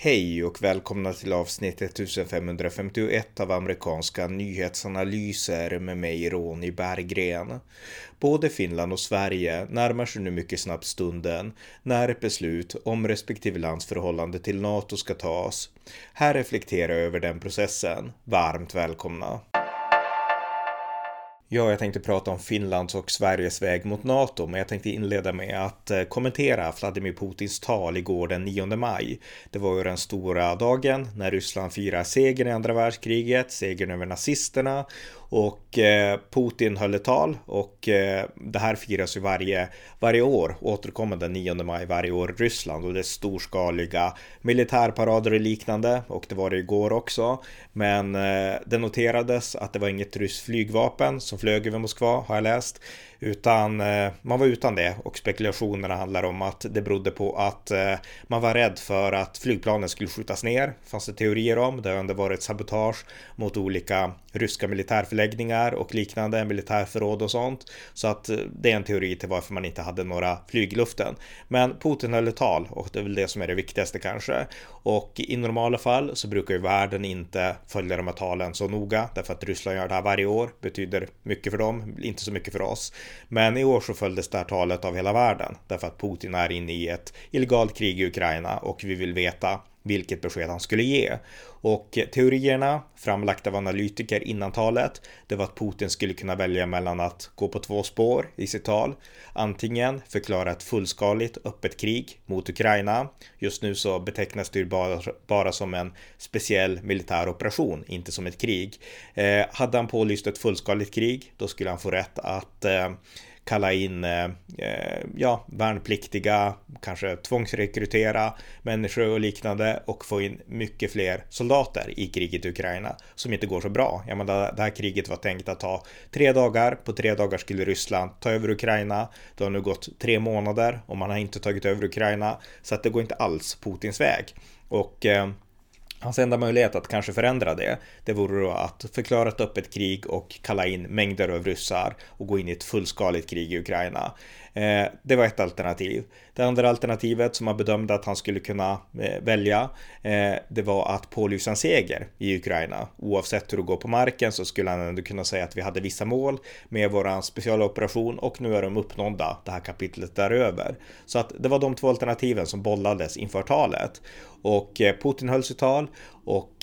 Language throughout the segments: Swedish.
Hej och välkomna till avsnitt 1551 av amerikanska nyhetsanalyser med mig Ronny Berggren. Både Finland och Sverige närmar sig nu mycket snabbt stunden när ett beslut om respektive lands förhållande till NATO ska tas. Här reflekterar jag över den processen. Varmt välkomna! Ja, jag tänkte prata om Finlands och Sveriges väg mot NATO, men jag tänkte inleda med att eh, kommentera Vladimir Putins tal igår den 9 maj. Det var ju den stora dagen när Ryssland firar segern i andra världskriget, segern över nazisterna och eh, Putin höll ett tal och eh, det här firas ju varje, varje år, återkommande den 9 maj varje år i Ryssland och det är storskaliga militärparader och liknande och det var det igår också. Men eh, det noterades att det var inget ryskt flygvapen som flög över Moskva har jag läst. Utan eh, man var utan det och spekulationerna handlar om att det berodde på att eh, man var rädd för att flygplanen skulle skjutas ner. Fanns det teorier om. Det har ändå varit sabotage mot olika ryska förläggningar och liknande militärförråd och sånt. Så att eh, det är en teori till varför man inte hade några flyg i luften. Men Putin höll ett tal och det är väl det som är det viktigaste kanske. Och i normala fall så brukar ju världen inte följa de här talen så noga därför att Ryssland gör det här varje år. Betyder mycket för dem, inte så mycket för oss. Men i år så följdes det här talet av hela världen därför att Putin är inne i ett illegalt krig i Ukraina och vi vill veta vilket besked han skulle ge. Och teorierna framlagda av analytiker innan talet, det var att Putin skulle kunna välja mellan att gå på två spår i sitt tal. Antingen förklara ett fullskaligt öppet krig mot Ukraina. Just nu så betecknas det ju bara, bara som en speciell militär operation, inte som ett krig. Eh, hade han pålyst ett fullskaligt krig, då skulle han få rätt att eh, kalla in eh, eh, ja, värnpliktiga, kanske tvångsrekrytera människor och liknande och få in mycket fler soldater i kriget i Ukraina som inte går så bra. Jag menar, det här kriget var tänkt att ta tre dagar. På tre dagar skulle Ryssland ta över Ukraina. Det har nu gått tre månader och man har inte tagit över Ukraina så att det går inte alls Putins väg. Och eh, Hans enda möjlighet att kanske förändra det, det vore då att förklara ett öppet krig och kalla in mängder av ryssar och gå in i ett fullskaligt krig i Ukraina. Eh, det var ett alternativ. Det andra alternativet som man bedömde att han skulle kunna eh, välja, eh, det var att pålysa en seger i Ukraina. Oavsett hur det går på marken så skulle han ändå kunna säga att vi hade vissa mål med våran specialoperation och nu är de uppnådda. Det här kapitlet däröver. Så att det var de två alternativen som bollades inför talet. Och Putin höll sitt tal och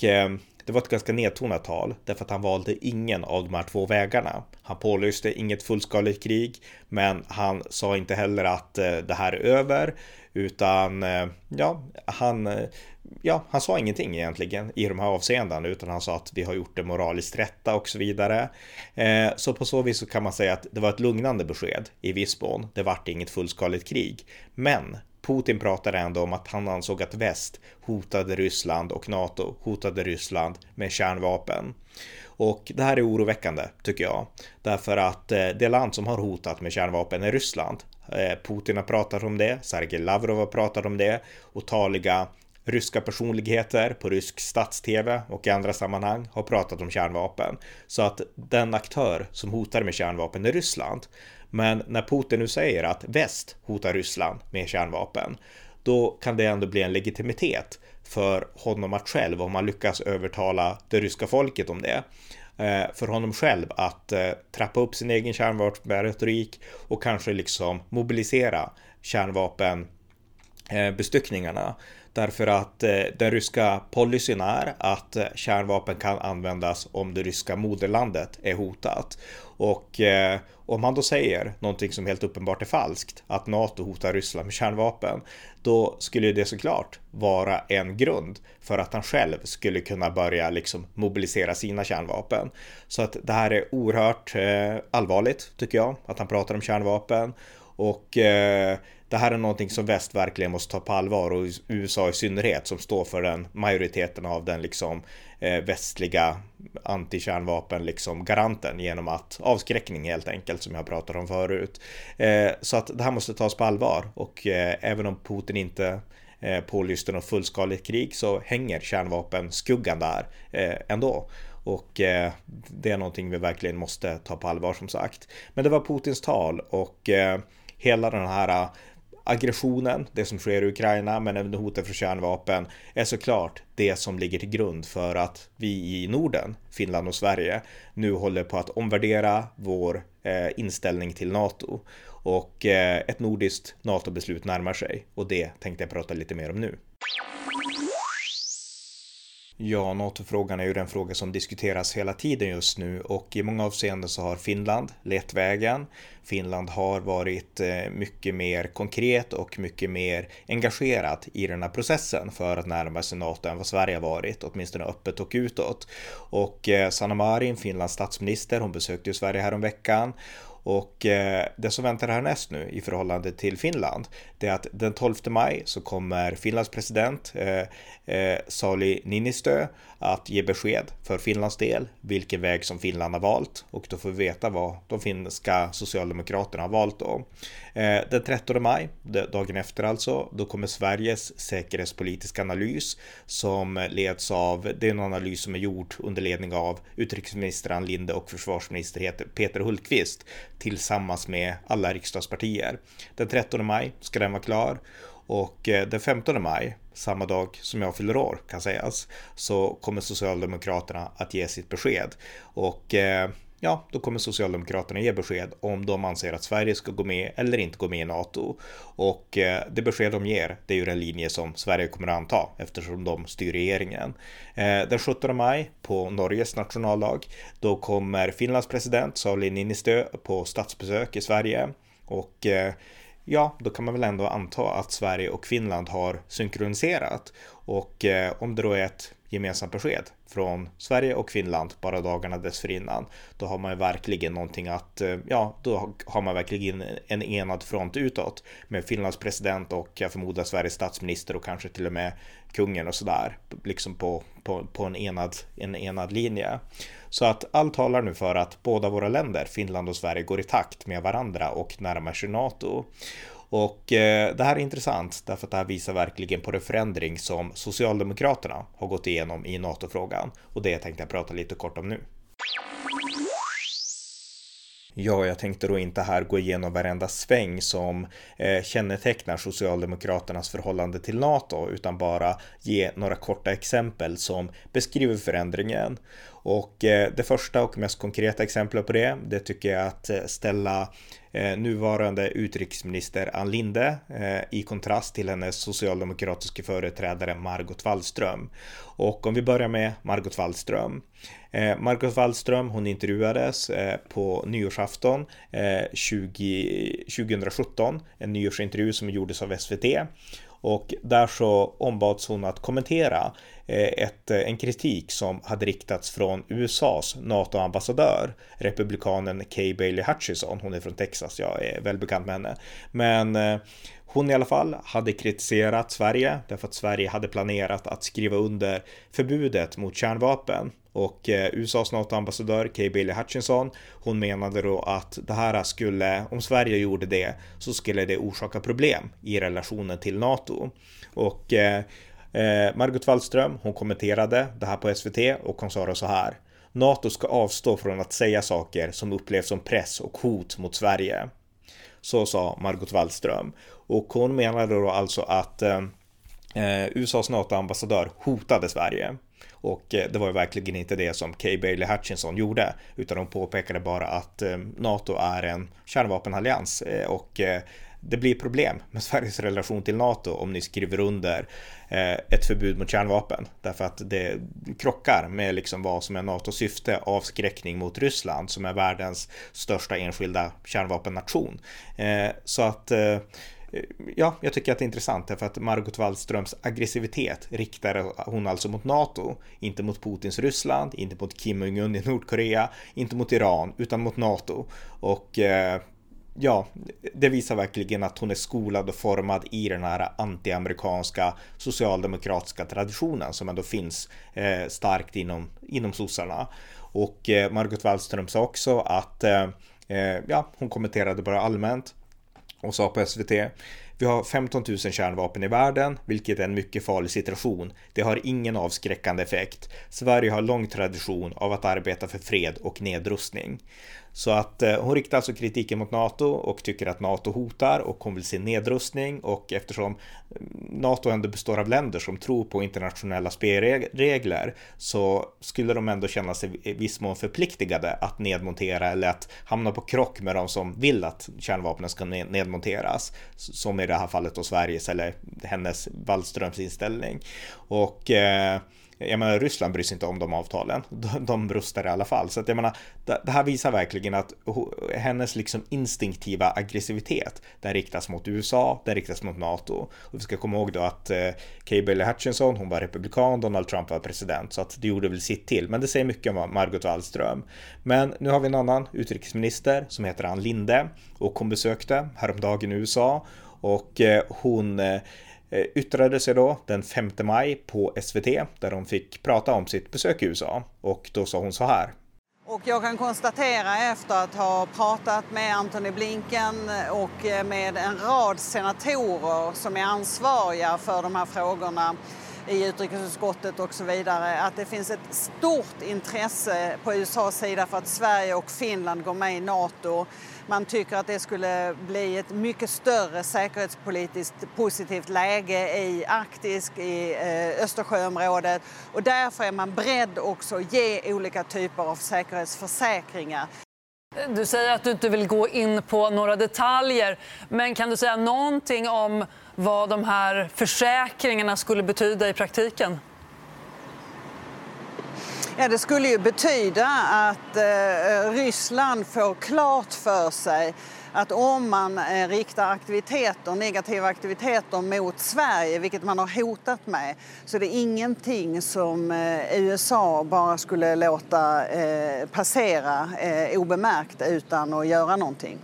det var ett ganska nedtonat tal därför att han valde ingen av de här två vägarna. Han pålyste inget fullskaligt krig, men han sa inte heller att eh, det här är över, utan eh, ja, han, eh, ja, han sa ingenting egentligen i de här avseendena, utan han sa att vi har gjort det moraliskt rätta och så vidare. Så på så vis så kan man säga att det var ett lugnande besked i viss mån. Det vart inget fullskaligt krig, men Putin pratade ändå om att han ansåg att väst hotade Ryssland och NATO hotade Ryssland med kärnvapen. Och det här är oroväckande tycker jag. Därför att eh, det land som har hotat med kärnvapen är Ryssland. Eh, Putin har pratat om det, Sergej Lavrov har pratat om det, otaliga ryska personligheter på rysk stats-tv och i andra sammanhang har pratat om kärnvapen. Så att den aktör som hotar med kärnvapen är Ryssland. Men när Putin nu säger att väst hotar Ryssland med kärnvapen, då kan det ändå bli en legitimitet för honom att själv, om man lyckas övertala det ryska folket om det, eh, för honom själv att eh, trappa upp sin egen kärnvapenretorik och kanske liksom mobilisera kärnvapenbestyckningarna. Eh, Därför att eh, den ryska policyn är att eh, kärnvapen kan användas om det ryska moderlandet är hotat. Och eh, om han då säger någonting som helt uppenbart är falskt, att NATO hotar Ryssland med kärnvapen, då skulle det såklart vara en grund för att han själv skulle kunna börja liksom mobilisera sina kärnvapen. Så att det här är oerhört eh, allvarligt tycker jag, att han pratar om kärnvapen. Och eh, det här är någonting som väst verkligen måste ta på allvar och USA i synnerhet som står för den majoriteten av den liksom eh, västliga antikärnvapen liksom garanten genom att avskräckning helt enkelt som jag pratade om förut. Eh, så att det här måste tas på allvar och eh, även om Putin inte eh, pålyste något fullskaligt krig så hänger kärnvapenskuggan där eh, ändå. Och eh, det är någonting vi verkligen måste ta på allvar som sagt. Men det var Putins tal och eh, hela den här aggressionen, det som sker i Ukraina, men även hotet från kärnvapen är såklart det som ligger till grund för att vi i Norden, Finland och Sverige, nu håller på att omvärdera vår eh, inställning till NATO. Och eh, ett nordiskt NATO-beslut närmar sig och det tänkte jag prata lite mer om nu. Ja, NATO-frågan är ju den fråga som diskuteras hela tiden just nu och i många avseenden så har Finland lett vägen. Finland har varit eh, mycket mer konkret och mycket mer engagerat i den här processen för att närma sig NATO än vad Sverige har varit, åtminstone öppet och utåt. Och eh, Sanna Marin, Finlands statsminister, hon besökte ju Sverige häromveckan och eh, det som väntar härnäst nu i förhållande till Finland, det är att den 12 maj så kommer Finlands president eh, eh, Sauli Niinistö att ge besked för Finlands del vilken väg som Finland har valt och då får vi veta vad de finska socialdemokraterna har valt då. Eh, den 13 maj, dagen efter alltså, då kommer Sveriges säkerhetspolitiska analys som leds av, det är en analys som är gjord under ledning av utrikesminister Ann Linde och försvarsminister Peter Hultqvist tillsammans med alla riksdagspartier. Den 13 maj ska den vara klar och eh, den 15 maj, samma dag som jag fyller år kan sägas, så kommer Socialdemokraterna att ge sitt besked. Och eh, ja, då kommer Socialdemokraterna ge besked om de anser att Sverige ska gå med eller inte gå med i NATO. Och eh, det besked de ger, det är ju den linje som Sverige kommer att anta eftersom de styr regeringen. Den 17 maj på Norges nationaldag, då kommer Finlands president Sauli Niinistö på statsbesök i Sverige. Och ja, då kan man väl ändå anta att Sverige och Finland har synkroniserat. Och eh, om det då är ett gemensamt besked från Sverige och Finland bara dagarna dessförinnan, då har man ju verkligen någonting att, eh, ja, då har man verkligen en enad front utåt med Finlands president och jag förmodar Sveriges statsminister och kanske till och med kungen och sådär, liksom på, på, på en, enad, en enad linje. Så att allt talar nu för att båda våra länder, Finland och Sverige, går i takt med varandra och närmar sig NATO. Och eh, det här är intressant därför att det här visar verkligen på den förändring som Socialdemokraterna har gått igenom i NATO-frågan. Och det tänkte jag prata lite kort om nu. Ja, jag tänkte då inte här gå igenom varenda sväng som eh, kännetecknar Socialdemokraternas förhållande till NATO, utan bara ge några korta exempel som beskriver förändringen. Och eh, det första och mest konkreta exemplet på det, det tycker jag är att eh, ställa eh, nuvarande utrikesminister Ann Linde i kontrast till hennes socialdemokratiska företrädare Margot Wallström. Och om vi börjar med Margot Wallström. Margot Wallström, hon intervjuades på nyårsafton 20, 2017, en nyårsintervju som gjordes av SVT. Och där så ombads hon att kommentera eh, ett, eh, en kritik som hade riktats från USAs NATO-ambassadör, republikanen Kay Bailey Hutchison. Hon är från Texas, jag är välbekant med henne. Men eh, hon i alla fall hade kritiserat Sverige därför att Sverige hade planerat att skriva under förbudet mot kärnvapen och eh, USAs NATO-ambassadör Kay Bailey Hutchinson, hon menade då att det här skulle, om Sverige gjorde det, så skulle det orsaka problem i relationen till NATO. Och eh, eh Margot Wallström, hon kommenterade det här på SVT och hon sa då så här. NATO ska avstå från att säga saker som upplevs som press och hot mot Sverige. Så sa Margot Wallström. Och hon menade då alltså att eh, eh USAs NATO-ambassadör hotade Sverige. Och eh, det var ju verkligen inte det som Kay Bailey Hutchinson gjorde, utan de påpekade bara att eh, NATO är en kärnvapenallians och det blir problem med Sveriges relation till NATO om ni skriver under eh, ett förbud mot kärnvapen. Därför att det krockar med liksom vad som är NATOs syfte, avskräckning mot Ryssland som är världens största enskilda kärnvapennation. Eh, så att eh, ja, jag tycker att det är intressant därför att Margot Wallströms aggressivitet riktar hon alltså mot NATO, inte mot Putins Ryssland, inte mot Kim Jong-Un i Nordkorea, inte mot Iran, utan mot NATO. Och ja, det visar verkligen att hon är skolad och formad i den här antiamerikanska socialdemokratiska traditionen som ändå finns eh, starkt inom, inom sossarna. Och eh, Margot Wallström sa också att eh, eh, ja, hon kommenterade bara allmänt och sa på SVT Vi har 15 000 kärnvapen i världen, vilket är en mycket farlig situation. Det har ingen avskräckande effekt. Sverige har lång tradition av att arbeta för fred och nedrustning. Så att eh, hon riktar alltså kritiken mot NATO och tycker att NATO hotar och hon vill se nedrustning och eftersom mm, NATO ändå består av länder som tror på internationella spelregler så skulle de ändå känna sig i viss mån förpliktigade att nedmontera eller att hamna på krock med de som vill att kärnvapnen ska nedmonteras. Som i det här fallet då Sveriges eller hennes Wallströms inställning. Och eh, jag menar, Ryssland bryr sig inte om de avtalen. De, de rustar i alla fall. Så att jag menar, det, här visar verkligen att hennes liksom instinktiva aggressivitet, den riktas mot USA, den riktas mot NATO. Och vi ska komma ihåg då att eh, Kay Bailey Hutchinson, hon var republikan, Donald Trump var president, så att det gjorde väl sitt till. Men det säger mycket om Margot Wallström. Men nu har vi en annan utrikesminister som heter Ann Linde och hon besökte häromdagen USA och eh, hon Eh, Eh, yttrade sig då den 5 maj på SVT där hon fick prata om sitt besök i USA och då sa hon så här. Och jag kan konstatera efter att ha pratat med Antony Blinken och med en rad senatorer som är ansvariga för de här frågorna i utrikesutskottet och så vidare att det finns ett stort intresse på USAs sida för att Sverige och Finland går med i Nato. Man tycker att det skulle bli ett mycket större säkerhetspolitiskt positivt läge i Arktis, i eh, Östersjöområdet och därför är man beredd också att ge olika typer av säkerhetsförsäkringar. Du säger att du inte vill gå in på några detaljer, men kan du säga någonting om vad de här försäkringarna skulle betyda i praktiken? Ja, det skulle ju betyda att eh, Ryssland får klart för sig att om man eh, riktar aktiviteter, negativa aktiviteter mot Sverige, vilket man har hotat med, så är det ingenting som eh, USA bara skulle låta eh, passera eh, obemärkt utan att göra någonting.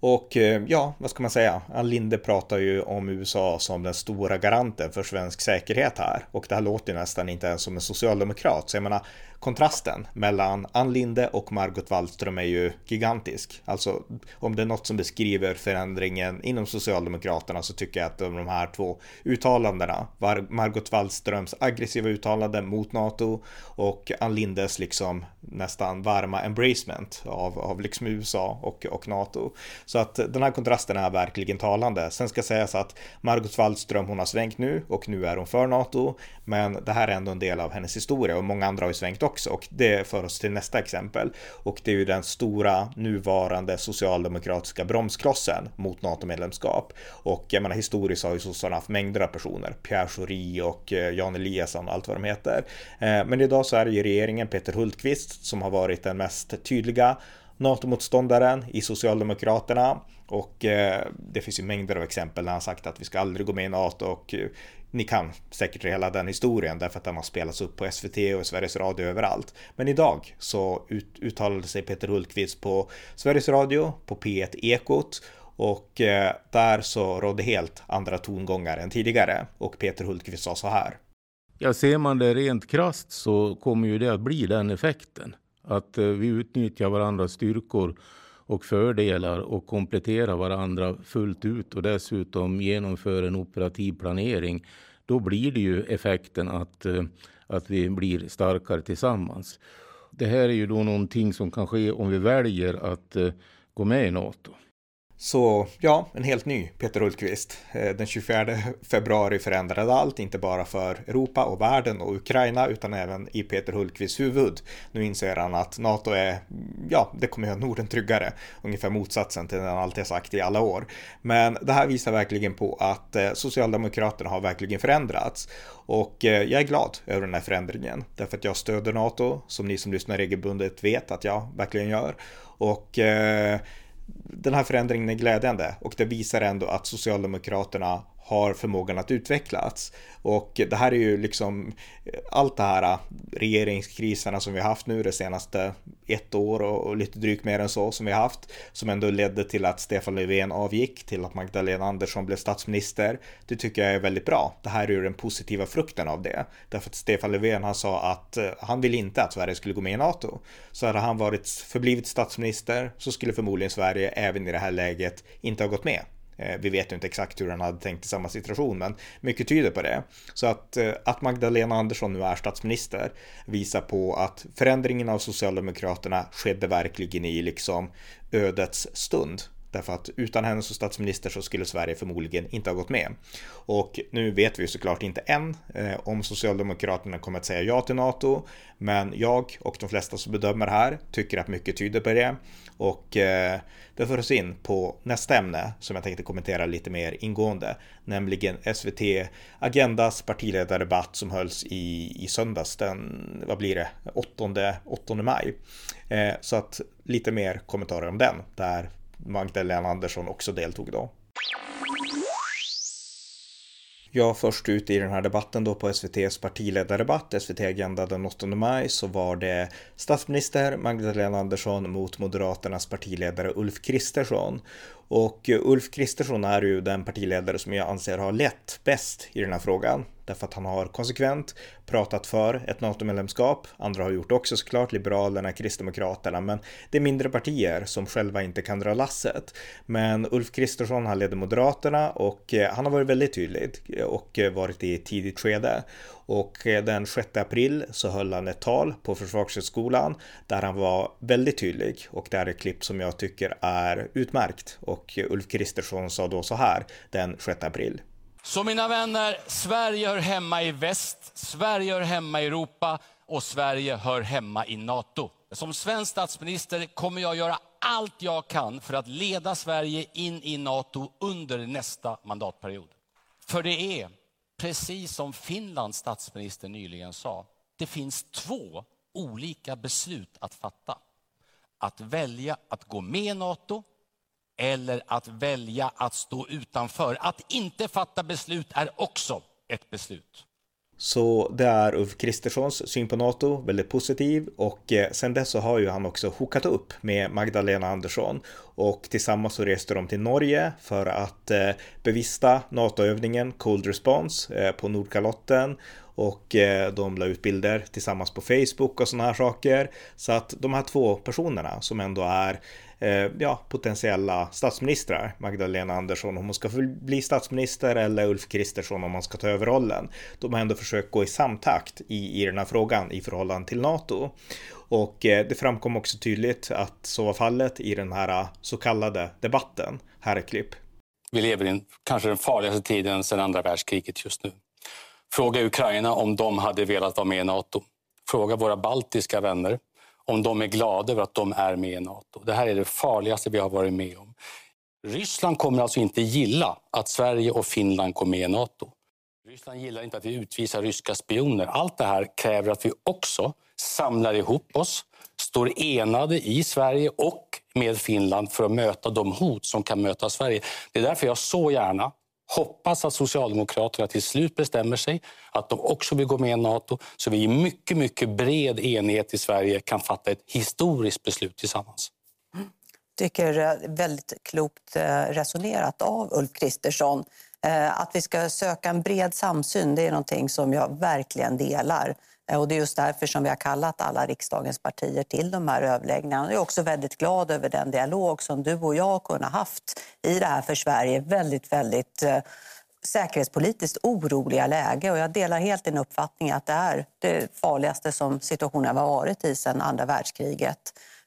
Och eh, ja, vad ska man säga? Ann Linde pratar ju om USA som den stora garanten för svensk säkerhet här. Och det här låter ju nästan inte ens som en socialdemokrat. Så jag menar, kontrasten mellan Ann Linde och Margot Wallström är ju gigantisk. Alltså om det är något som beskriver förändringen inom Socialdemokraterna så tycker jag att de här två uttalandena, Margot Wallströms aggressiva uttalande mot NATO och Ann Lindes liksom nästan varma embracement av, av liksom USA och, och NATO. Så att den här kontrasten är verkligen talande. Sen ska sägas att Margot Wallström hon har svängt nu och nu är hon för NATO. Men det här är ändå en del av hennes historia och många andra har ju svängt också och det för oss till nästa exempel. Och det är ju den stora nuvarande socialdemokratiska bromsklossen mot NATO-medlemskap. Och jag menar historiskt har ju sossarna haft mängder av personer, Pierre Schori och eh, Jan Eliasson och allt vad de heter. Eh, men idag så är det ju regeringen Peter Hultqvist som har varit den mest tydliga NATO-motståndaren i Socialdemokraterna och eh, det finns ju mängder av exempel när han sagt att vi ska aldrig gå med i NATO och eh, ni kan säkert hela den historien därför att den har spelats upp på SVT och Sveriges Radio överallt. Men idag så ut, uttalade sig Peter Hultqvist på Sveriges Radio, på P1 Ekot och eh, där så rådde helt andra tongångar än tidigare och Peter Hultqvist sa så här. Ja, ser man det rent krast så kommer ju det att bli den effekten. Att eh, vi utnyttjar varandras styrkor och fördelar och kompletterar varandra fullt ut och dessutom genomför en operativ planering. Då blir det ju effekten att, eh, att vi blir starkare tillsammans. Det här är ju då någonting som kan ske om vi väljer att eh, gå med i Nato. Så ja, en helt ny Peter Hultqvist. Eh, den 24 februari förändrade allt, inte bara för Europa och världen och Ukraina utan även i Peter Hultqvists huvud. Nu inser han att NATO är, ja, det kommer göra Norden tryggare. Ungefär motsatsen till det han alltid sagt i alla år. Men det här visar verkligen på att eh, Socialdemokraterna har verkligen förändrats. Och eh, jag är glad över den här förändringen. Därför att jag stöder NATO, som ni som lyssnar regelbundet vet att jag verkligen gör. Och den här förändringen är glädjande och det visar ändå att Socialdemokraterna har förmågan att utvecklas. Och det här är ju liksom allt det här regeringskriserna som vi har haft nu det senaste ett år och lite drygt mer än så som vi har haft som ändå ledde till att Stefan Löfven avgick till att Magdalena Andersson blev statsminister. Det tycker jag är väldigt bra. Det här är ju den positiva frukten av det. Därför att Stefan Löfven han sa att eh, han vill inte att Sverige skulle gå med i NATO. Så hade han varit förblivit statsminister så skulle förmodligen Sverige även i det här läget inte ha gått med. Eh, vi vet ju inte exakt hur han hade tänkt i samma situation, men mycket tyder på det. Så att, eh, att Magdalena Andersson nu är statsminister visar på att förändringen av Socialdemokraterna skedde verkligen i liksom ödets stund. Därför att utan henne som statsminister så skulle Sverige förmodligen inte ha gått med. Och nu vet vi såklart inte än eh, om Socialdemokraterna kommer att säga ja till NATO. Men jag och de flesta som bedömer här tycker att mycket tyder på det. Och eh, det för oss in på nästa ämne som jag tänkte kommentera lite mer ingående. Nämligen SVT Agendas partiledardebatt som hölls i, i söndags den, vad blir det, 8, 8 maj. Eh, så att lite mer kommentarer om den. Där Magdalena Andersson också deltog då. Ja, först ut i den här debatten då på SVTs partiledardebatt, SVT Agenda den 8 maj, så var det statsminister Magdalena Andersson mot Moderaternas partiledare Ulf Kristersson. Och Ulf Kristersson är ju den partiledare som jag anser har lett bäst i den här frågan. Därför att han har konsekvent pratat för ett NATO-medlemskap. Andra har gjort också såklart, Liberalerna, Kristdemokraterna, men det är mindre partier som själva inte kan dra lasset. Men Ulf Kristersson, han leder Moderaterna och eh, han har varit väldigt tydlig eh, och eh, varit i ett tidigt skede. Och den 6 april så höll han ett tal på Försvarshögskolan där han var väldigt tydlig och det är ett klipp som jag tycker är utmärkt. Och Ulf Kristersson sa då så här den 6 april. Så mina vänner, Sverige hör hemma i väst, Sverige hör hemma i Europa och Sverige hör hemma i NATO. Som svensk statsminister kommer jag göra allt jag kan för att leda Sverige in i NATO under nästa mandatperiod. För det är, precis som Finlands statsminister nyligen sa, det finns två olika beslut att fatta. Att välja att gå med i NATO eller att välja att stå utanför. Att inte fatta beslut är också ett beslut. Så det är Ulf Kristerssons syn på NATO, väldigt positiv och eh, sen dess så har ju han också hookat upp med Magdalena Andersson och tillsammans så reste de till Norge för att eh, bevista NATO-övningen Cold Response eh, på Nordkalotten och eh, de la ut bilder tillsammans på Facebook och sådana här saker. Så att de här två personerna som ändå är eh, ja, potentiella statsministrar. Magdalena Andersson om hon ska bli statsminister eller Ulf Kristersson om han ska ta över rollen. De har ändå försökt gå i samtakt i, i den här frågan i förhållande till NATO. Och eh, det framkom också tydligt att så var fallet i den här så kallade debatten. Här är klipp. Vi lever i kanske den farligaste tiden sedan andra världskriget just nu. Fråga Ukraina om de hade velat vara med i Nato. Fråga våra baltiska vänner om de är glada över att de är med i Nato. Det här är det farligaste vi har varit med om. Ryssland kommer alltså inte gilla att Sverige och Finland går med i Nato. Ryssland gillar inte att vi utvisar ryska spioner. Allt det här kräver att vi också samlar ihop oss, står enade i Sverige och med Finland för att möta de hot som kan möta Sverige. Det är därför jag så gärna hoppas att Socialdemokraterna till slut bestämmer sig att de också vill gå med i Nato så vi i mycket, mycket bred enighet i Sverige kan fatta ett historiskt beslut tillsammans. Jag tycker eh, väldigt klokt eh, resonerat av Ulf Kristersson. Eh, att vi ska söka en bred samsyn det är någonting som jag verkligen delar. Eh, och det är just därför som vi har kallat alla riksdagens partier till de här överläggningarna. Jag är också väldigt glad över den dialog som du och jag har kunnat haft i det här för Sverige väldigt, väldigt eh, säkerhetspolitiskt oroliga läge. Och jag delar helt din uppfattning att det är det farligaste som situationen har varit i sedan andra världskriget.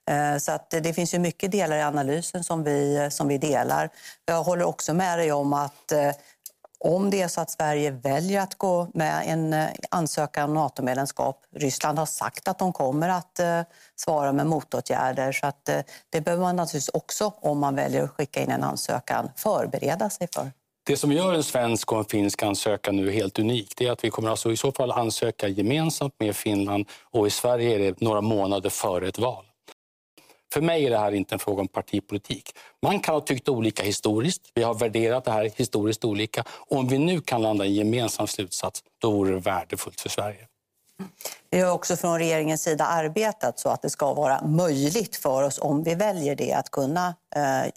Eh, så att det finns ju mycket delar i analysen som vi, som vi delar. Jag håller också med dig om att eh, om det är så att Sverige väljer att gå med en eh, ansökan om NATO-medlemskap. Ryssland har sagt att de kommer att eh, svara med motåtgärder. Så att, eh, det behöver man naturligtvis också, om man väljer att skicka in en ansökan, förbereda sig för. Det som gör en svensk och en finsk ansökan nu helt unik det är att vi kommer alltså i så fall ansöka gemensamt med Finland och i Sverige är det några månader före ett val. För mig är det här inte en fråga om partipolitik. Man kan ha tyckt olika historiskt. Vi har värderat det här historiskt olika. Och om vi nu kan landa i en gemensam slutsats, då vore det värdefullt för Sverige. Vi har också från regeringens sida arbetat så att det ska vara möjligt för oss, om vi väljer det, att kunna eh,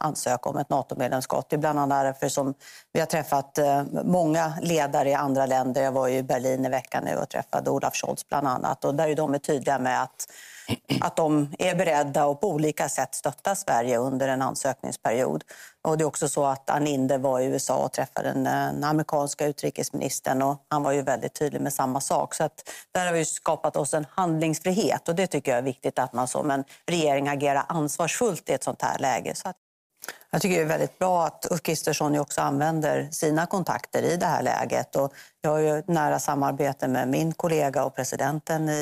ansöka om ett NATO-medlemskap. Det är bland annat därför som vi har träffat eh, många ledare i andra länder. Jag var i Berlin i veckan nu och träffade Olaf Scholz bland annat. Och där är de tydliga med att att de är beredda att på olika sätt stötta Sverige under en ansökningsperiod. Och det är också så att Aninde var i USA och träffade den, eh, den amerikanska utrikesministern och han var ju väldigt tydlig med samma sak. Så att där har vi skapat oss en handlingsfrihet och det tycker jag är viktigt att man som en regering agerar ansvarsfullt i ett sånt här läge. Så att jag tycker det är väldigt bra att Ulf Kristersson också använder sina kontakter i det här läget. Och jag har ju nära samarbete med min kollega och presidenten i,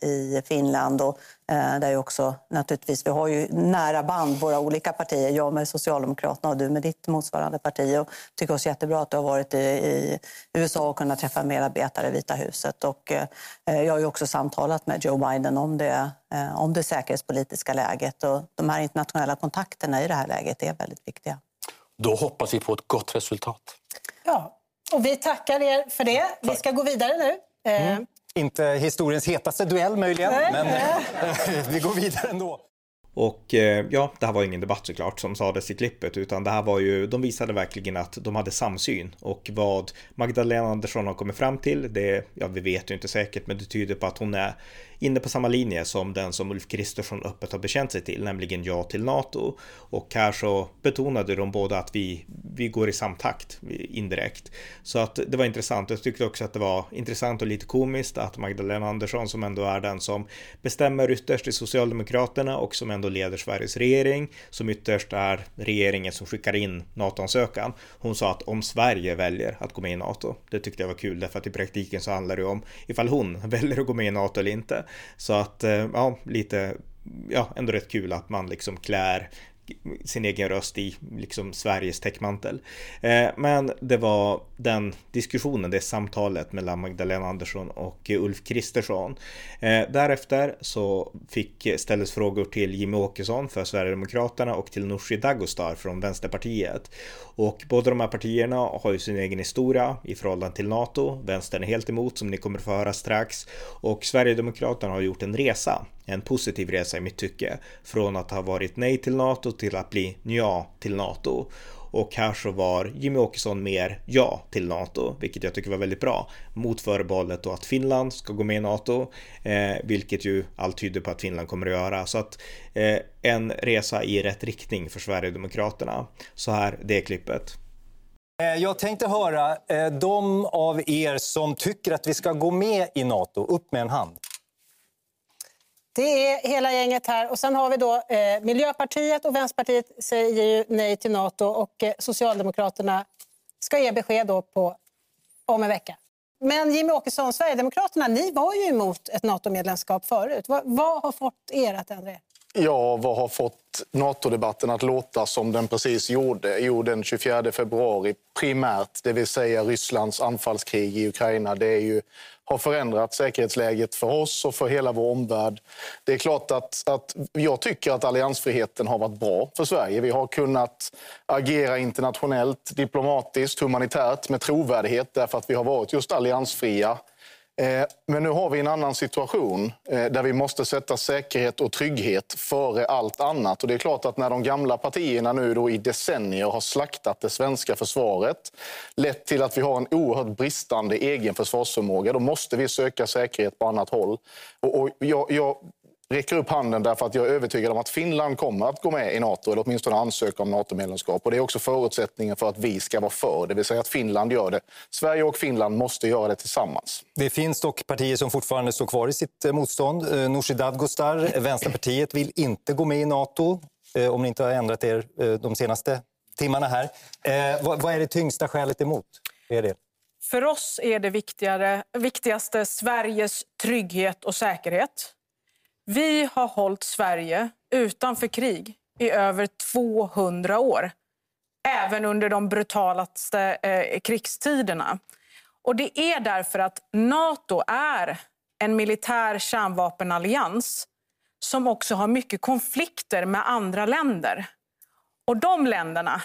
i, i Finland. Och, eh, där också, naturligtvis, vi har ju nära band, våra olika partier. Jag med Socialdemokraterna och du med ditt motsvarande parti. Och tycker också jättebra att du har varit i, i USA och kunnat träffa medarbetare i Vita huset. Och, eh, jag har ju också samtalat med Joe Biden om det, eh, om det säkerhetspolitiska läget. Och de här internationella kontakterna i det här läget är väldigt viktiga. Då hoppas vi på ett gott resultat. Ja, och vi tackar er för det. Vi ska gå vidare nu. Eh, mm. Inte historiens hetaste duell möjligen, Nej. men vi går vidare ändå. Och eh, ja, det här var ingen debatt såklart som sades i klippet, utan det här var ju, de visade verkligen att de hade samsyn. Och vad Magdalena Andersson har kommit fram till, det, ja vi vet ju inte säkert, men det tyder på att hon är inne på samma linje som den som Ulf Kristersson öppet har bekänt sig till, nämligen ja till NATO. Och här så betonade de båda att vi, vi går i samtakt indirekt. Så att det var intressant. Jag tyckte också att det var intressant och lite komiskt att Magdalena Andersson som ändå är den som bestämmer ytterst i Socialdemokraterna och som ändå leder Sveriges regering, som ytterst är regeringen som skickar in NATO-ansökan. Hon sa att om Sverige väljer att gå med i NATO, det tyckte jag var kul därför att i praktiken så handlar det om ifall hon väljer att gå med i NATO eller inte. Så att, eh, ja, lite, ja, ändå rätt kul att man liksom klär sin egen röst i liksom Sveriges täckmantel. Eh, men det var den diskussionen, det samtalet mellan Magdalena Andersson och Ulf Kristersson. Eh, därefter så fick ställdes frågor till Jimmy Åkesson för Sverigedemokraterna och till Nooshi Dagostar från Vänsterpartiet. Och båda de här partierna har ju sin egen historia i förhållande till NATO. Vänstern är helt emot som ni kommer få höra strax och Sverigedemokraterna har gjort en resa en positiv resa i mitt tycke. Från att ha varit nej till NATO till att bli ja till NATO. Och här så var Jimmy Åkesson mer ja till NATO, vilket jag tycker var väldigt bra. Mot förbehållet då att Finland ska gå med i NATO, eh, vilket ju allt tyder på att Finland kommer att göra. Så att eh, en resa i rätt riktning för Sverigedemokraterna. Så här, det klippet. Eh, jag tänkte höra eh, de av er som tycker att vi ska gå med i Nato, upp med en hand. Det är hela gänget här. Och sen har vi då eh, Miljöpartiet och Vänsterpartiet säger ju nej till Nato och eh, Socialdemokraterna ska ge besked då på, om en vecka. Men Jimmy Åkesson, Sverigedemokraterna, ni var ju emot ett NATO-medlemskap förut. Vad, vad har fått er att ändra er? Ja, vad har fått NATO-debatten att låta som den precis gjorde? Jo, den 24 februari primärt, det vill säga Rysslands anfallskrig i Ukraina. Det är ju, har förändrat säkerhetsläget för oss och för hela vår omvärld. Det är klart att, att jag tycker att alliansfriheten har varit bra för Sverige. Vi har kunnat agera internationellt, diplomatiskt, humanitärt med trovärdighet därför att vi har varit just alliansfria Eh, men nu har vi en annan situation eh, där vi måste sätta säkerhet och trygghet före allt annat. Och det är klart att när de gamla partierna nu då i decennier har slaktat det svenska försvaret lett till att vi har en oerhört bristande egen försvarsförmåga, då måste vi söka säkerhet på annat håll. Och, jag, jag räcker upp handen därför att jag är övertygad om att Finland kommer att gå med i Nato eller åtminstone ansöka om NATO-medlemskap. Och det är också förutsättningen för att vi ska vara för, det vill säga att Finland gör det. Sverige och Finland måste göra det tillsammans. Det finns dock partier som fortfarande står kvar i sitt eh, motstånd. Eh, Nooshi Dadgostar, Vänsterpartiet, vill inte gå med i Nato eh, om ni inte har ändrat er de senaste timmarna här. Vad är det tyngsta skälet emot? Är det? För oss är det viktigare, viktigaste Sveriges trygghet och säkerhet. Vi har hållit Sverige utanför krig i över 200 år. Även under de brutalaste eh, krigstiderna. Och det är därför att Nato är en militär kärnvapenallians som också har mycket konflikter med andra länder. Och de länderna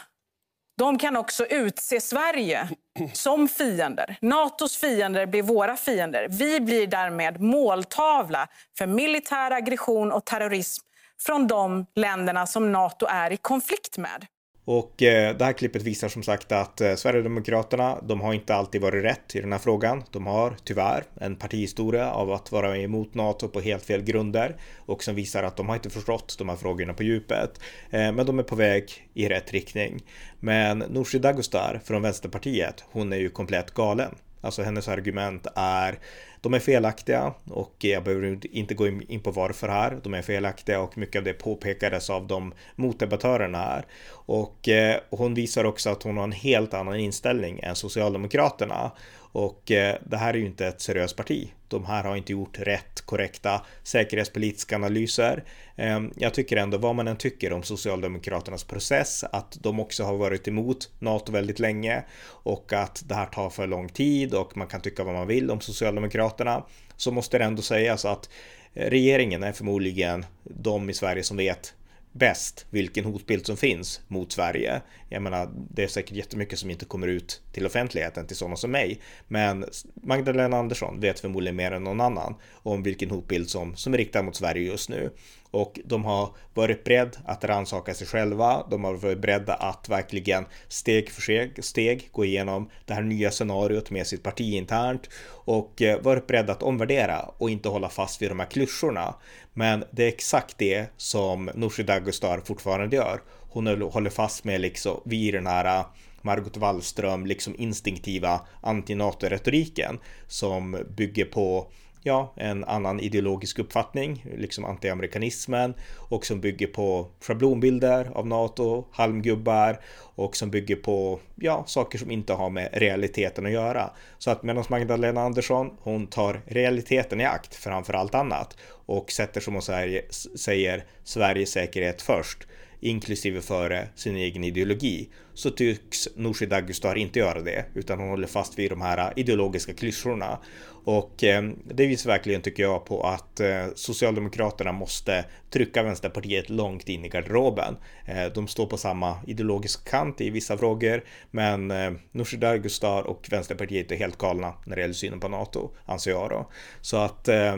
de kan också utse Sverige som fiender. Natos fiender blir våra fiender. Vi blir därmed måltavla för militär aggression och terrorism från de länderna som Nato är i konflikt med. Och eh, det här klippet visar som sagt att eh, Sverigedemokraterna, de har inte alltid varit rätt i den här frågan. De har tyvärr en partihistoria av att vara emot NATO på helt fel grunder och som visar att de har inte förstått de här frågorna på djupet. Eh, men de är på väg i rätt riktning. Men Nooshi Dadgostar från Vänsterpartiet, hon är ju komplett galen. Alltså hennes argument är de är felaktiga och jag behöver inte gå in på varför här. De är felaktiga och mycket av det påpekades av de motdebattörerna här. Och eh, hon visar också att hon har en helt annan inställning än Socialdemokraterna. Och eh, det här är ju inte ett seriöst parti. De här har inte gjort rätt, korrekta säkerhetspolitiska analyser. Ehm, jag tycker ändå, vad man än tycker om Socialdemokraternas process, att de också har varit emot NATO väldigt länge och att det här tar för lång tid och man kan tycka vad man vill om Socialdemokraterna, så måste det ändå sägas att eh, regeringen är förmodligen de i Sverige som vet bäst vilken hotbild som finns mot Sverige. Jag menar, det är säkert jättemycket som inte kommer ut till offentligheten till sådana som mig, men Magdalena Andersson vet förmodligen mer än någon annan om vilken hotbild som, som är riktad mot Sverige just nu och de har varit beredda att rannsaka sig själva. De har varit beredda att verkligen steg för steg, steg gå igenom det här nya scenariot med sitt parti internt och eh, varit beredda att omvärdera och inte hålla fast vid de här klyschorna. Men det är exakt det som Nooshi Dadgostar fortfarande gör. Hon håller fast med liksom vid den här eh, Margot Wallström liksom instinktiva anti-NATO-retoriken som bygger på ja, en annan ideologisk uppfattning, liksom antiamerikanismen och som bygger på schablonbilder av NATO, halmgubbar och som bygger på, ja, saker som inte har med realiteten att göra. Så att medan Magdalena Andersson, hon tar realiteten i akt framför allt annat och sätter som hon säger, säger Sveriges säkerhet först inklusive före sin egen ideologi, så tycks Nooshi Dadgostar inte göra det, utan hon håller fast vid de här ideologiska klyschorna. Och eh, det visar verkligen, tycker jag, på att eh, Socialdemokraterna måste trycka Vänsterpartiet långt in i garderoben. Eh, de står på samma ideologiska kant i vissa frågor, men eh, Nooshi Dadgostar och Vänsterpartiet är helt galna när det gäller synen på NATO, anser jag då. Så att eh,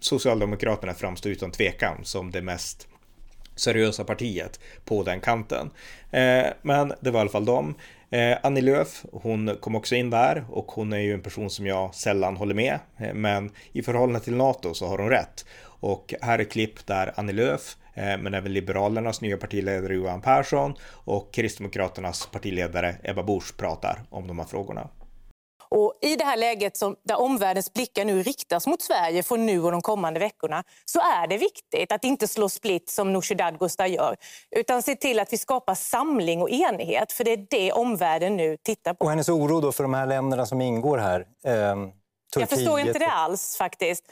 Socialdemokraterna framstår utan tvekan som det mest seriösa partiet på den kanten. Eh, men det var i alla fall dem. Eh, Annie Lööf, hon kom också in där och hon är ju en person som jag sällan håller med. Eh, men i förhållande till NATO så har hon rätt. Och här är klipp där Annie Lööf, eh, men även Liberalernas nya partiledare Johan Persson och Kristdemokraternas partiledare Ebba Busch pratar om de här frågorna. Och I det här läget som, där omvärldens blickar nu riktas mot Sverige från nu och de kommande veckorna så är det viktigt att inte slå split som Nooshi Dadgostar gör utan se till att vi skapar samling och enighet för det är det omvärlden nu tittar på. Och hennes oro då för de här länderna som ingår här? Eh, Jag förstår inte det alls faktiskt.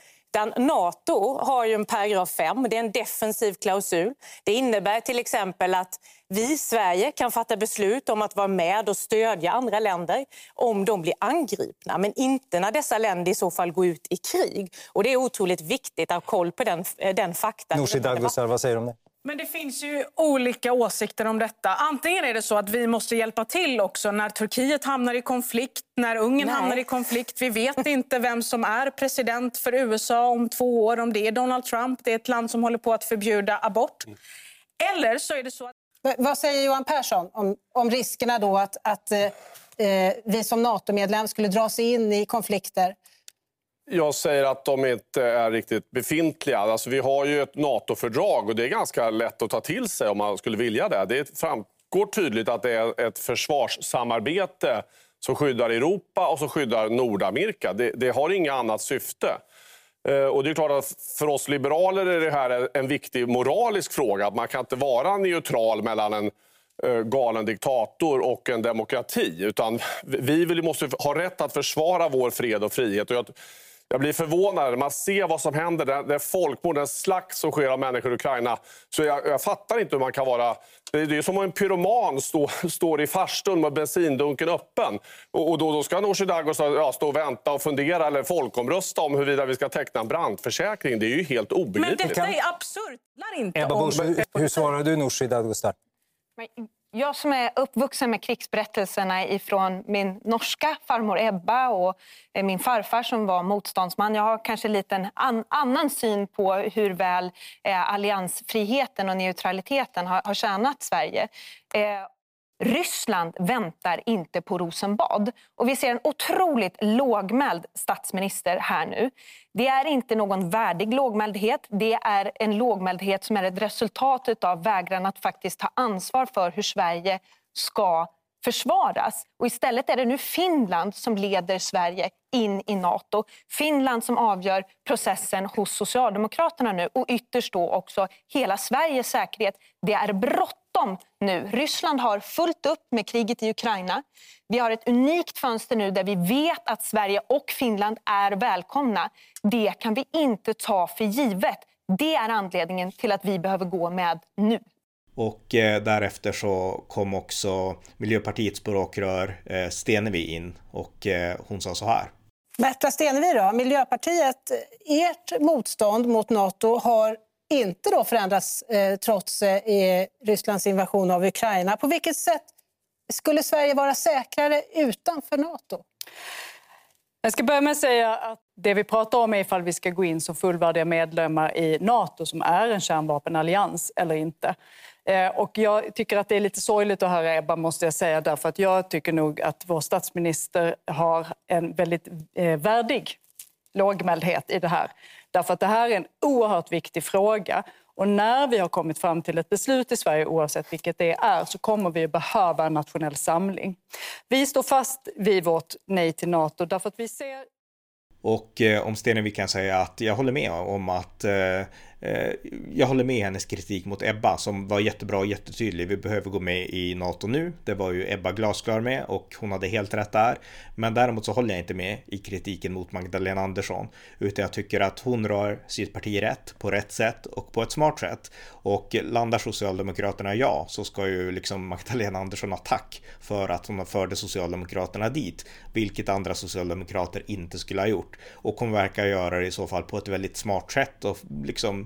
Nato har ju en paragraf 5, det är en defensiv klausul. Det innebär till exempel att vi, Sverige, kan fatta beslut om att vara med och stödja andra länder om de blir angripna, men inte när dessa länder i så fall går ut i krig. Och Det är otroligt viktigt att ha koll på den, eh, den faktan. Nooshi Dadgostar, vad säger du om det? Men det finns ju olika åsikter om detta. Antingen är det så att vi måste hjälpa till också när Turkiet hamnar i konflikt, när Ungern Nej. hamnar i konflikt. Vi vet inte vem som är president för USA om två år, om det är Donald Trump. Det är ett land som håller på att förbjuda abort. Eller så är det så att... Vad säger Johan Persson om, om riskerna då att, att eh, eh vi som NATO-medlem skulle dras in i konflikter jag säger att de inte är riktigt befintliga. Alltså, vi har ju ett NATO-fördrag och det är ganska lätt att ta till sig om man skulle vilja det. Det framgår tydligt att det är ett försvarssamarbete som skyddar Europa och som skyddar Nordamerika. Det, det har inget annat syfte. Eh, och det är klart att för oss liberaler är det här en viktig moralisk fråga. Man kan inte vara neutral mellan en eh, galen diktator och en demokrati. Utan vi måste ha rätt att försvara vår fred och frihet. Och jag, jag blir förvånad när man ser vad som händer. Det, det folkmord, den slakt som sker av människor i Ukraina. Så jag, jag fattar inte hur man kan vara... Det är, det är som om en pyroman stå, står i farstun med bensindunken öppen. Och, och då, då ska Nooshi Dadgostar ja, stå och vänta och fundera eller folkomrösta om huruvida vi ska teckna en brandförsäkring. Det är ju helt obegripligt. Men detta är absurt. Inte Ebba Busch, hur, hur svarar du Nooshi Dadgostar? Jag som är uppvuxen med krigsberättelserna ifrån min norska farmor Ebba och eh, min farfar som var motståndsman. Jag har kanske lite en an, annan syn på hur väl eh, alliansfriheten och neutraliteten har, har tjänat Sverige. Eh, Ryssland väntar inte på Rosenbad. Och vi ser en otroligt lågmäld statsminister här nu. Det är inte någon värdig lågmäldhet. Det är en lågmäldhet som är ett resultat av vägran att faktiskt ta ansvar för hur Sverige ska försvaras. Och istället är det nu Finland som leder Sverige in i Nato. Finland som avgör processen hos Socialdemokraterna nu och ytterst då också hela Sveriges säkerhet. Det är bråttom nu. Ryssland har fullt upp med kriget i Ukraina. Vi har ett unikt fönster nu där vi vet att Sverige och Finland är välkomna. Det kan vi inte ta för givet. Det är anledningen till att vi behöver gå med nu. Och eh, därefter så kom också Miljöpartiets språkrör eh, Stenevi in och eh, hon sa så här. Märta Stenevi då, Miljöpartiet, ert motstånd mot Nato har inte då förändrats eh, trots eh, Rysslands invasion av Ukraina. På vilket sätt skulle Sverige vara säkrare utanför Nato? Jag ska börja med att säga att det vi pratar om är ifall vi ska gå in som fullvärdiga medlemmar i Nato som är en kärnvapenallians eller inte. Eh, och jag tycker att det är lite sorgligt att höra Ebba, måste jag säga, därför att jag tycker nog att vår statsminister har en väldigt eh, värdig lågmäldhet i det här. Därför att det här är en oerhört viktig fråga. Och när vi har kommit fram till ett beslut i Sverige, oavsett vilket det är, så kommer vi att behöva en nationell samling. Vi står fast vid vårt nej till Nato därför att vi ser och eh, om Stenevi kan säga att jag håller med om att Eh, Eh, jag håller med hennes kritik mot Ebba som var jättebra och jättetydlig. Vi behöver gå med i NATO nu. Det var ju Ebba glasklar med och hon hade helt rätt där. Men däremot så håller jag inte med i kritiken mot Magdalena Andersson. Utan jag tycker att hon rör sitt parti rätt, på rätt sätt och på ett smart sätt. Och landar Socialdemokraterna ja, så ska ju liksom Magdalena Andersson ha tack för att hon förde Socialdemokraterna dit. Vilket andra socialdemokrater inte skulle ha gjort. Och hon verkar göra det i så fall på ett väldigt smart sätt och liksom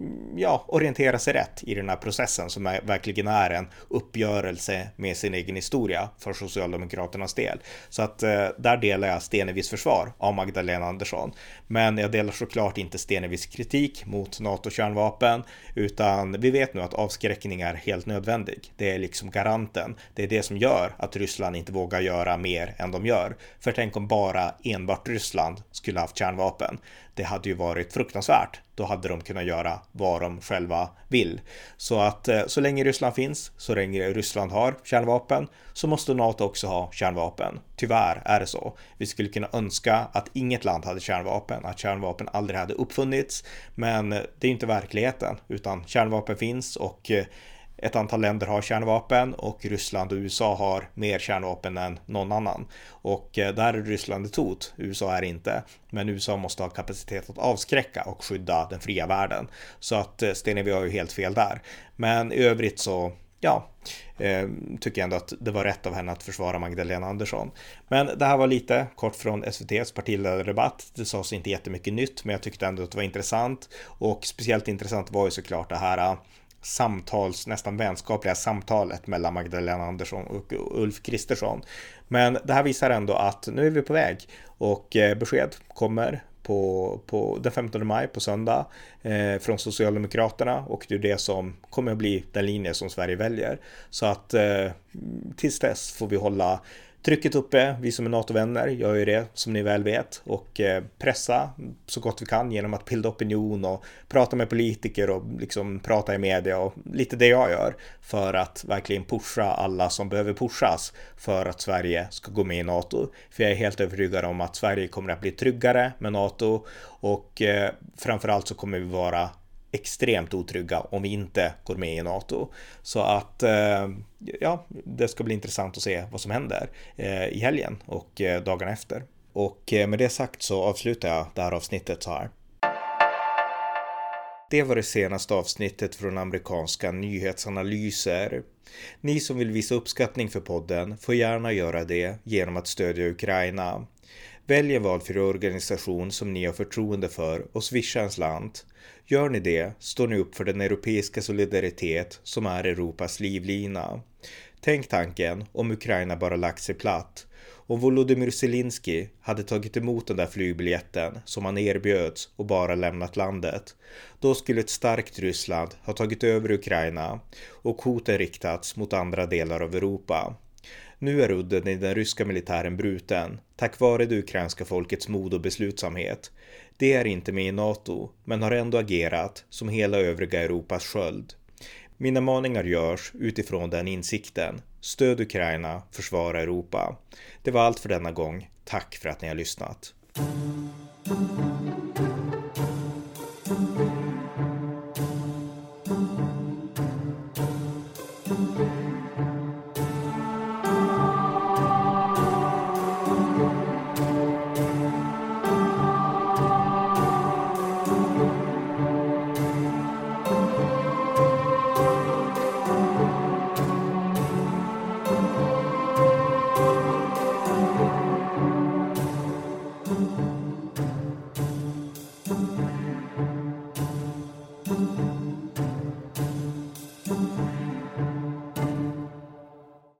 Mm, ja, orientera sig rätt i den här processen som är, verkligen är en uppgörelse med sin egen historia för Socialdemokraternas del. Så att eh, där delar jag Stenevis försvar av Magdalena Andersson. Men jag delar såklart inte Stenevis kritik mot NATO-kärnvapen, utan vi vet nu att avskräckning är helt nödvändig. Det är liksom garanten. Det är det som gör att Ryssland inte vågar göra mer än de gör. För tänk om bara enbart Ryssland skulle haft kärnvapen. Det hade ju varit fruktansvärt. Då hade de kunnat göra vad de själva vill. Så att eh, så länge Ryssland finns, så länge Ryssland har kärnvapen, så måste NATO också ha kärnvapen. Tyvärr är det så. Vi skulle kunna önska att inget land hade kärnvapen, att kärnvapen aldrig hade uppfunnits. Men det är inte verkligheten, utan kärnvapen finns och eh, ett antal länder har kärnvapen och Ryssland och USA har mer kärnvapen än någon annan. Och eh, där är Ryssland ett hot, USA är inte. Men USA måste ha kapacitet att avskräcka och skydda den fria världen. Så att eh, Stenevi har ju helt fel där. Men i övrigt så ja, eh, tycker jag ändå att det var rätt av henne att försvara Magdalena Andersson. Men det här var lite kort från SVTs partiledardebatt. Det sades inte jättemycket nytt, men jag tyckte ändå att det var intressant. Och speciellt intressant var ju såklart det här eh, samtals, nästan vänskapliga samtalet mellan Magdalena Andersson och Ulf Kristersson. Men det här visar ändå att nu är vi på väg och eh, besked kommer på, på den 15 maj på söndag eh, från Socialdemokraterna och det är det som kommer att bli den linje som Sverige väljer. Så att eh, tills dess får vi hålla trycket uppe. Vi som är NATO-vänner gör ju det som ni väl vet och eh, pressa så gott vi kan genom att bilda opinion och prata med politiker och liksom prata i media och lite det jag gör för att verkligen pusha alla som behöver pushas för att Sverige ska gå med i NATO. För jag är helt övertygad om att Sverige kommer att bli tryggare med NATO och framför framförallt så kommer vi vara extremt otrygga om vi inte går med i NATO. Så att eh, ja, det ska bli intressant att se vad som händer eh, i helgen och eh, dagarna efter. Och med det sagt så avslutar jag det här avsnittet så här. Det var det senaste avsnittet från amerikanska nyhetsanalyser. Ni som vill visa uppskattning för podden får gärna göra det genom att stödja Ukraina. Välj en valfri organisation som ni har förtroende för och swisha en slant. Gör ni det står ni upp för den europeiska solidaritet som är Europas livlina. Tänk tanken om Ukraina bara lagt sig platt. Om Volodymyr Zelensky hade tagit emot den där flygbiljetten som han erbjöds och bara lämnat landet, då skulle ett starkt Ryssland ha tagit över Ukraina och hoten riktats mot andra delar av Europa. Nu är udden i den ryska militären bruten, tack vare det ukrainska folkets mod och beslutsamhet. Det är inte med i NATO, men har ändå agerat som hela övriga Europas sköld. Mina maningar görs utifrån den insikten. Stöd Ukraina, försvara Europa. Det var allt för denna gång. Tack för att ni har lyssnat.